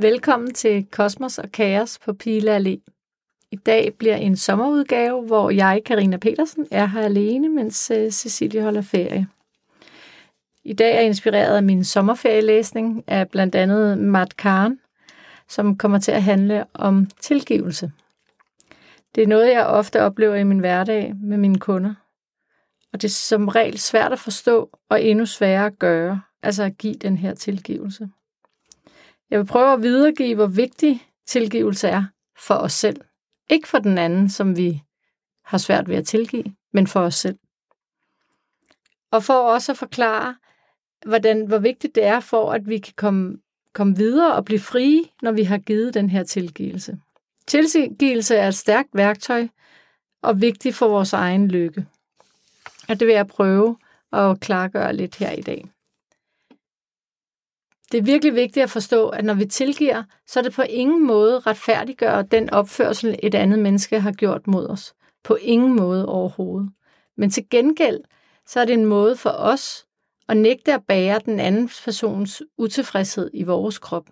Velkommen til Kosmos og Kaos på Pile Allé. I dag bliver en sommerudgave, hvor jeg, Karina Petersen, er her alene, mens øh, Cecilie holder ferie. I dag er jeg inspireret af min sommerferielæsning af blandt andet Matt Karen, som kommer til at handle om tilgivelse. Det er noget, jeg ofte oplever i min hverdag med mine kunder. Og det er som regel svært at forstå og endnu sværere at gøre, altså at give den her tilgivelse. Jeg vil prøve at videregive, hvor vigtig tilgivelse er for os selv. Ikke for den anden, som vi har svært ved at tilgive, men for os selv. Og for også at forklare, hvordan, hvor vigtigt det er for, at vi kan komme, komme videre og blive frie, når vi har givet den her tilgivelse. Tilgivelse er et stærkt værktøj og vigtigt for vores egen lykke. Og det vil jeg prøve at klargøre lidt her i dag. Det er virkelig vigtigt at forstå, at når vi tilgiver, så er det på ingen måde retfærdiggør den opførsel, et andet menneske har gjort mod os. På ingen måde overhovedet. Men til gengæld, så er det en måde for os at nægte at bære den anden persons utilfredshed i vores krop.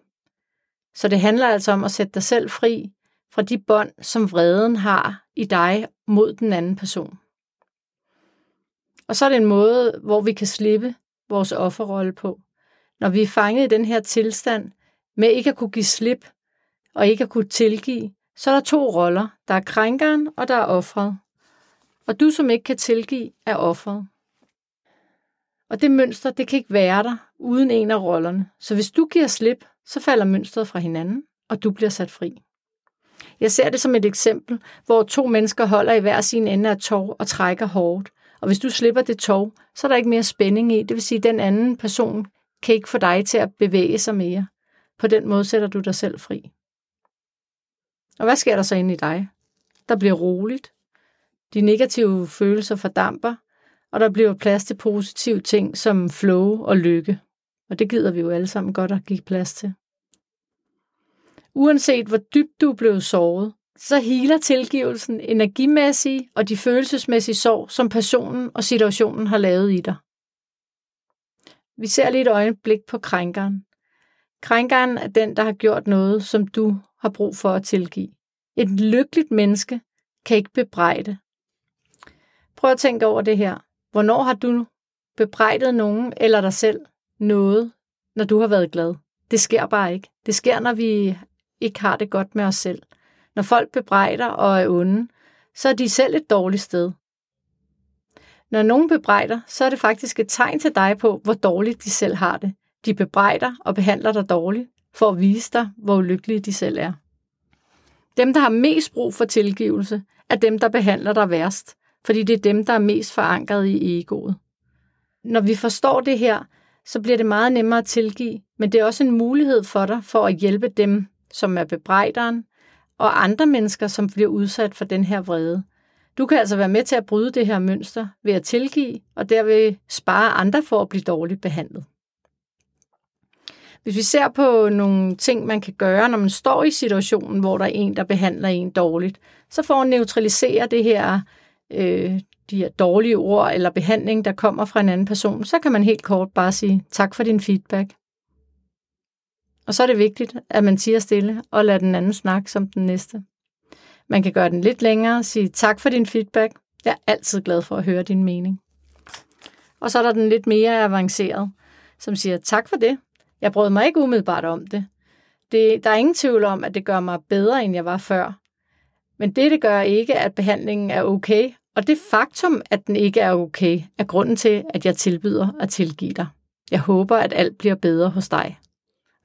Så det handler altså om at sætte dig selv fri fra de bånd, som vreden har i dig mod den anden person. Og så er det en måde, hvor vi kan slippe vores offerrolle på. Når vi er fanget i den her tilstand med ikke at kunne give slip og ikke at kunne tilgive, så er der to roller. Der er krænkeren, og der er offret. Og du, som ikke kan tilgive, er offret. Og det mønster, det kan ikke være der uden en af rollerne. Så hvis du giver slip, så falder mønstret fra hinanden, og du bliver sat fri. Jeg ser det som et eksempel, hvor to mennesker holder i hver sin ende af tov og trækker hårdt. Og hvis du slipper det tov, så er der ikke mere spænding i. Det vil sige, at den anden person kan ikke få dig til at bevæge sig mere. På den måde sætter du dig selv fri. Og hvad sker der så inde i dig? Der bliver roligt. De negative følelser fordamper, og der bliver plads til positive ting som flow og lykke. Og det gider vi jo alle sammen godt at give plads til. Uanset hvor dybt du er blevet såret, så healer tilgivelsen energimæssige og de følelsesmæssige sår, som personen og situationen har lavet i dig. Vi ser lige et øjeblik på krænkeren. Krænkeren er den, der har gjort noget, som du har brug for at tilgive. Et lykkeligt menneske kan ikke bebrejde. Prøv at tænke over det her. Hvornår har du bebrejdet nogen eller dig selv noget, når du har været glad? Det sker bare ikke. Det sker, når vi ikke har det godt med os selv. Når folk bebrejder og er onde, så er de selv et dårligt sted. Når nogen bebrejder, så er det faktisk et tegn til dig på, hvor dårligt de selv har det. De bebrejder og behandler dig dårligt, for at vise dig, hvor ulykkelige de selv er. Dem, der har mest brug for tilgivelse, er dem, der behandler dig værst, fordi det er dem, der er mest forankret i egoet. Når vi forstår det her, så bliver det meget nemmere at tilgive, men det er også en mulighed for dig for at hjælpe dem, som er bebrejderen, og andre mennesker, som bliver udsat for den her vrede. Du kan altså være med til at bryde det her mønster ved at tilgive, og derved spare andre for at blive dårligt behandlet. Hvis vi ser på nogle ting, man kan gøre, når man står i situationen, hvor der er en, der behandler en dårligt, så for at neutralisere det her, øh, de her dårlige ord eller behandling, der kommer fra en anden person, så kan man helt kort bare sige, tak for din feedback. Og så er det vigtigt, at man siger stille og lader den anden snakke som den næste. Man kan gøre den lidt længere og sige tak for din feedback. Jeg er altid glad for at høre din mening. Og så er der den lidt mere avanceret, som siger tak for det. Jeg brød mig ikke umiddelbart om det. det. Der er ingen tvivl om, at det gør mig bedre, end jeg var før. Men det, det gør ikke, at behandlingen er okay. Og det faktum, at den ikke er okay, er grunden til, at jeg tilbyder at tilgive dig. Jeg håber, at alt bliver bedre hos dig.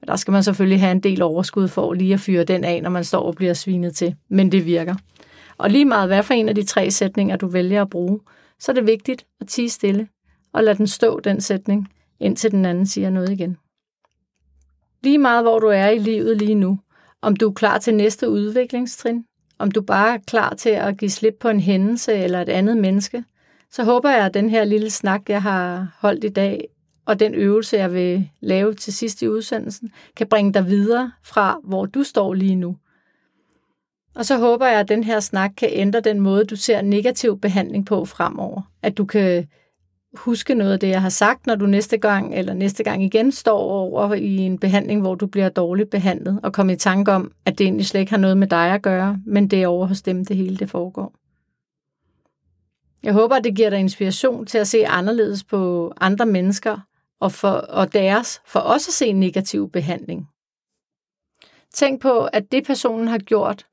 Der skal man selvfølgelig have en del overskud for lige at fyre den af, når man står og bliver svinet til. Men det virker. Og lige meget hvad for en af de tre sætninger, du vælger at bruge, så er det vigtigt at tige stille og lade den stå, den sætning, indtil den anden siger noget igen. Lige meget hvor du er i livet lige nu, om du er klar til næste udviklingstrin, om du bare er klar til at give slip på en hændelse eller et andet menneske, så håber jeg, at den her lille snak, jeg har holdt i dag, og den øvelse, jeg vil lave til sidst i udsendelsen, kan bringe dig videre fra, hvor du står lige nu. Og så håber jeg, at den her snak kan ændre den måde, du ser negativ behandling på fremover. At du kan huske noget af det, jeg har sagt, når du næste gang eller næste gang igen står over i en behandling, hvor du bliver dårligt behandlet, og komme i tanke om, at det egentlig slet ikke har noget med dig at gøre, men det er over hos dem, det hele det foregår. Jeg håber, at det giver dig inspiration til at se anderledes på andre mennesker og, for, og deres, for også at se negativ behandling. Tænk på, at det personen har gjort,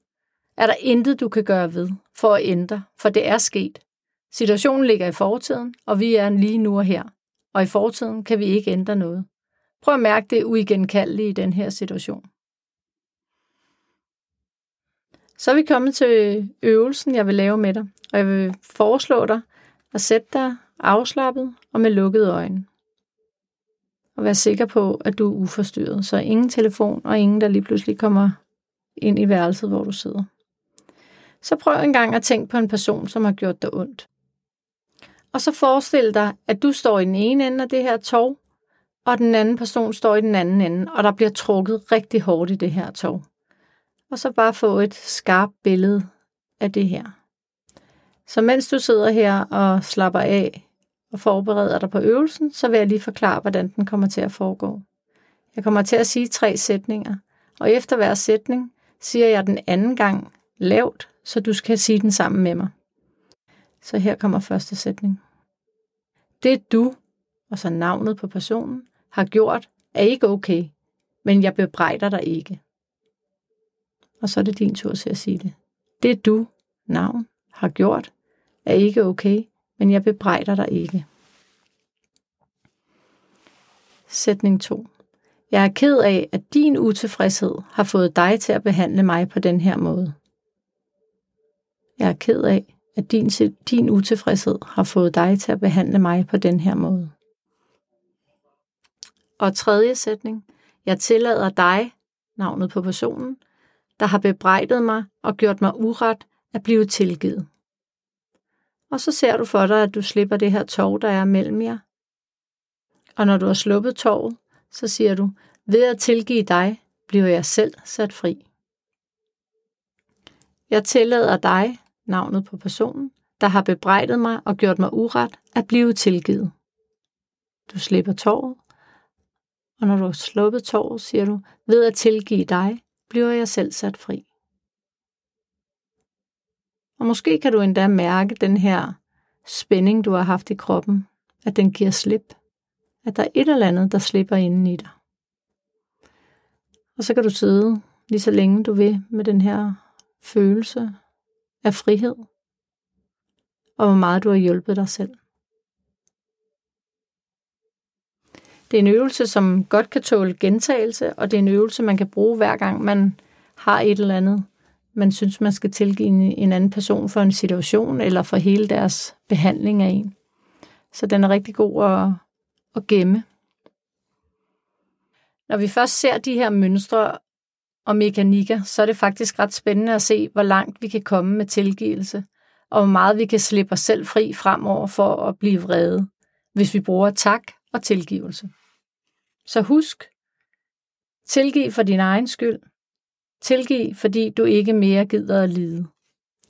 er der intet, du kan gøre ved for at ændre, for det er sket. Situationen ligger i fortiden, og vi er lige nu og her. Og i fortiden kan vi ikke ændre noget. Prøv at mærke det uigenkaldelige i den her situation. Så er vi kommet til øvelsen, jeg vil lave med dig. Og jeg vil foreslå dig at sætte dig afslappet og med lukkede øjne. Og være sikker på, at du er uforstyrret. Så ingen telefon og ingen, der lige pludselig kommer ind i værelset, hvor du sidder. Så prøv en gang at tænke på en person, som har gjort dig ondt. Og så forestil dig, at du står i den ene ende af det her tog, og den anden person står i den anden ende, og der bliver trukket rigtig hårdt i det her tog. Og så bare få et skarpt billede af det her. Så mens du sidder her og slapper af og forbereder dig på øvelsen, så vil jeg lige forklare, hvordan den kommer til at foregå. Jeg kommer til at sige tre sætninger, og efter hver sætning siger jeg den anden gang lavt, så du skal sige den sammen med mig. Så her kommer første sætning. Det du, og så navnet på personen, har gjort, er ikke okay, men jeg bebrejder dig ikke. Og så er det din tur til at sige det. Det du, navn, har gjort, er ikke okay, men jeg bebrejder dig ikke. Sætning 2. Jeg er ked af, at din utilfredshed har fået dig til at behandle mig på den her måde. Jeg er ked af, at din, din utilfredshed har fået dig til at behandle mig på den her måde. Og tredje sætning. Jeg tillader dig, navnet på personen, der har bebrejdet mig og gjort mig uret, at blive tilgivet. Og så ser du for dig, at du slipper det her tog, der er mellem jer. Og når du har sluppet toget, så siger du, ved at tilgive dig, bliver jeg selv sat fri. Jeg tillader dig, navnet på personen, der har bebrejdet mig og gjort mig uret, at blive tilgivet. Du slipper tåret, og når du har sluppet tåret, siger du, ved at tilgive dig, bliver jeg selv sat fri. Og måske kan du endda mærke den her spænding, du har haft i kroppen, at den giver slip. At der er et eller andet, der slipper inden i dig. Og så kan du sidde lige så længe du vil med den her følelse af frihed, og hvor meget du har hjulpet dig selv. Det er en øvelse, som godt kan tåle gentagelse, og det er en øvelse, man kan bruge hver gang man har et eller andet, man synes, man skal tilgive en anden person for en situation, eller for hele deres behandling af en. Så den er rigtig god at, at gemme. Når vi først ser de her mønstre og mekanikker, så er det faktisk ret spændende at se, hvor langt vi kan komme med tilgivelse, og hvor meget vi kan slippe os selv fri fremover for at blive vrede, hvis vi bruger tak og tilgivelse. Så husk, tilgiv for din egen skyld. Tilgiv, fordi du ikke mere gider at lide.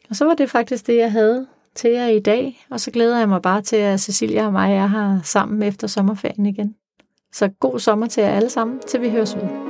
Og så var det faktisk det, jeg havde til jer i dag, og så glæder jeg mig bare til, at Cecilia og mig er her sammen efter sommerferien igen. Så god sommer til jer alle sammen, til vi høres ved.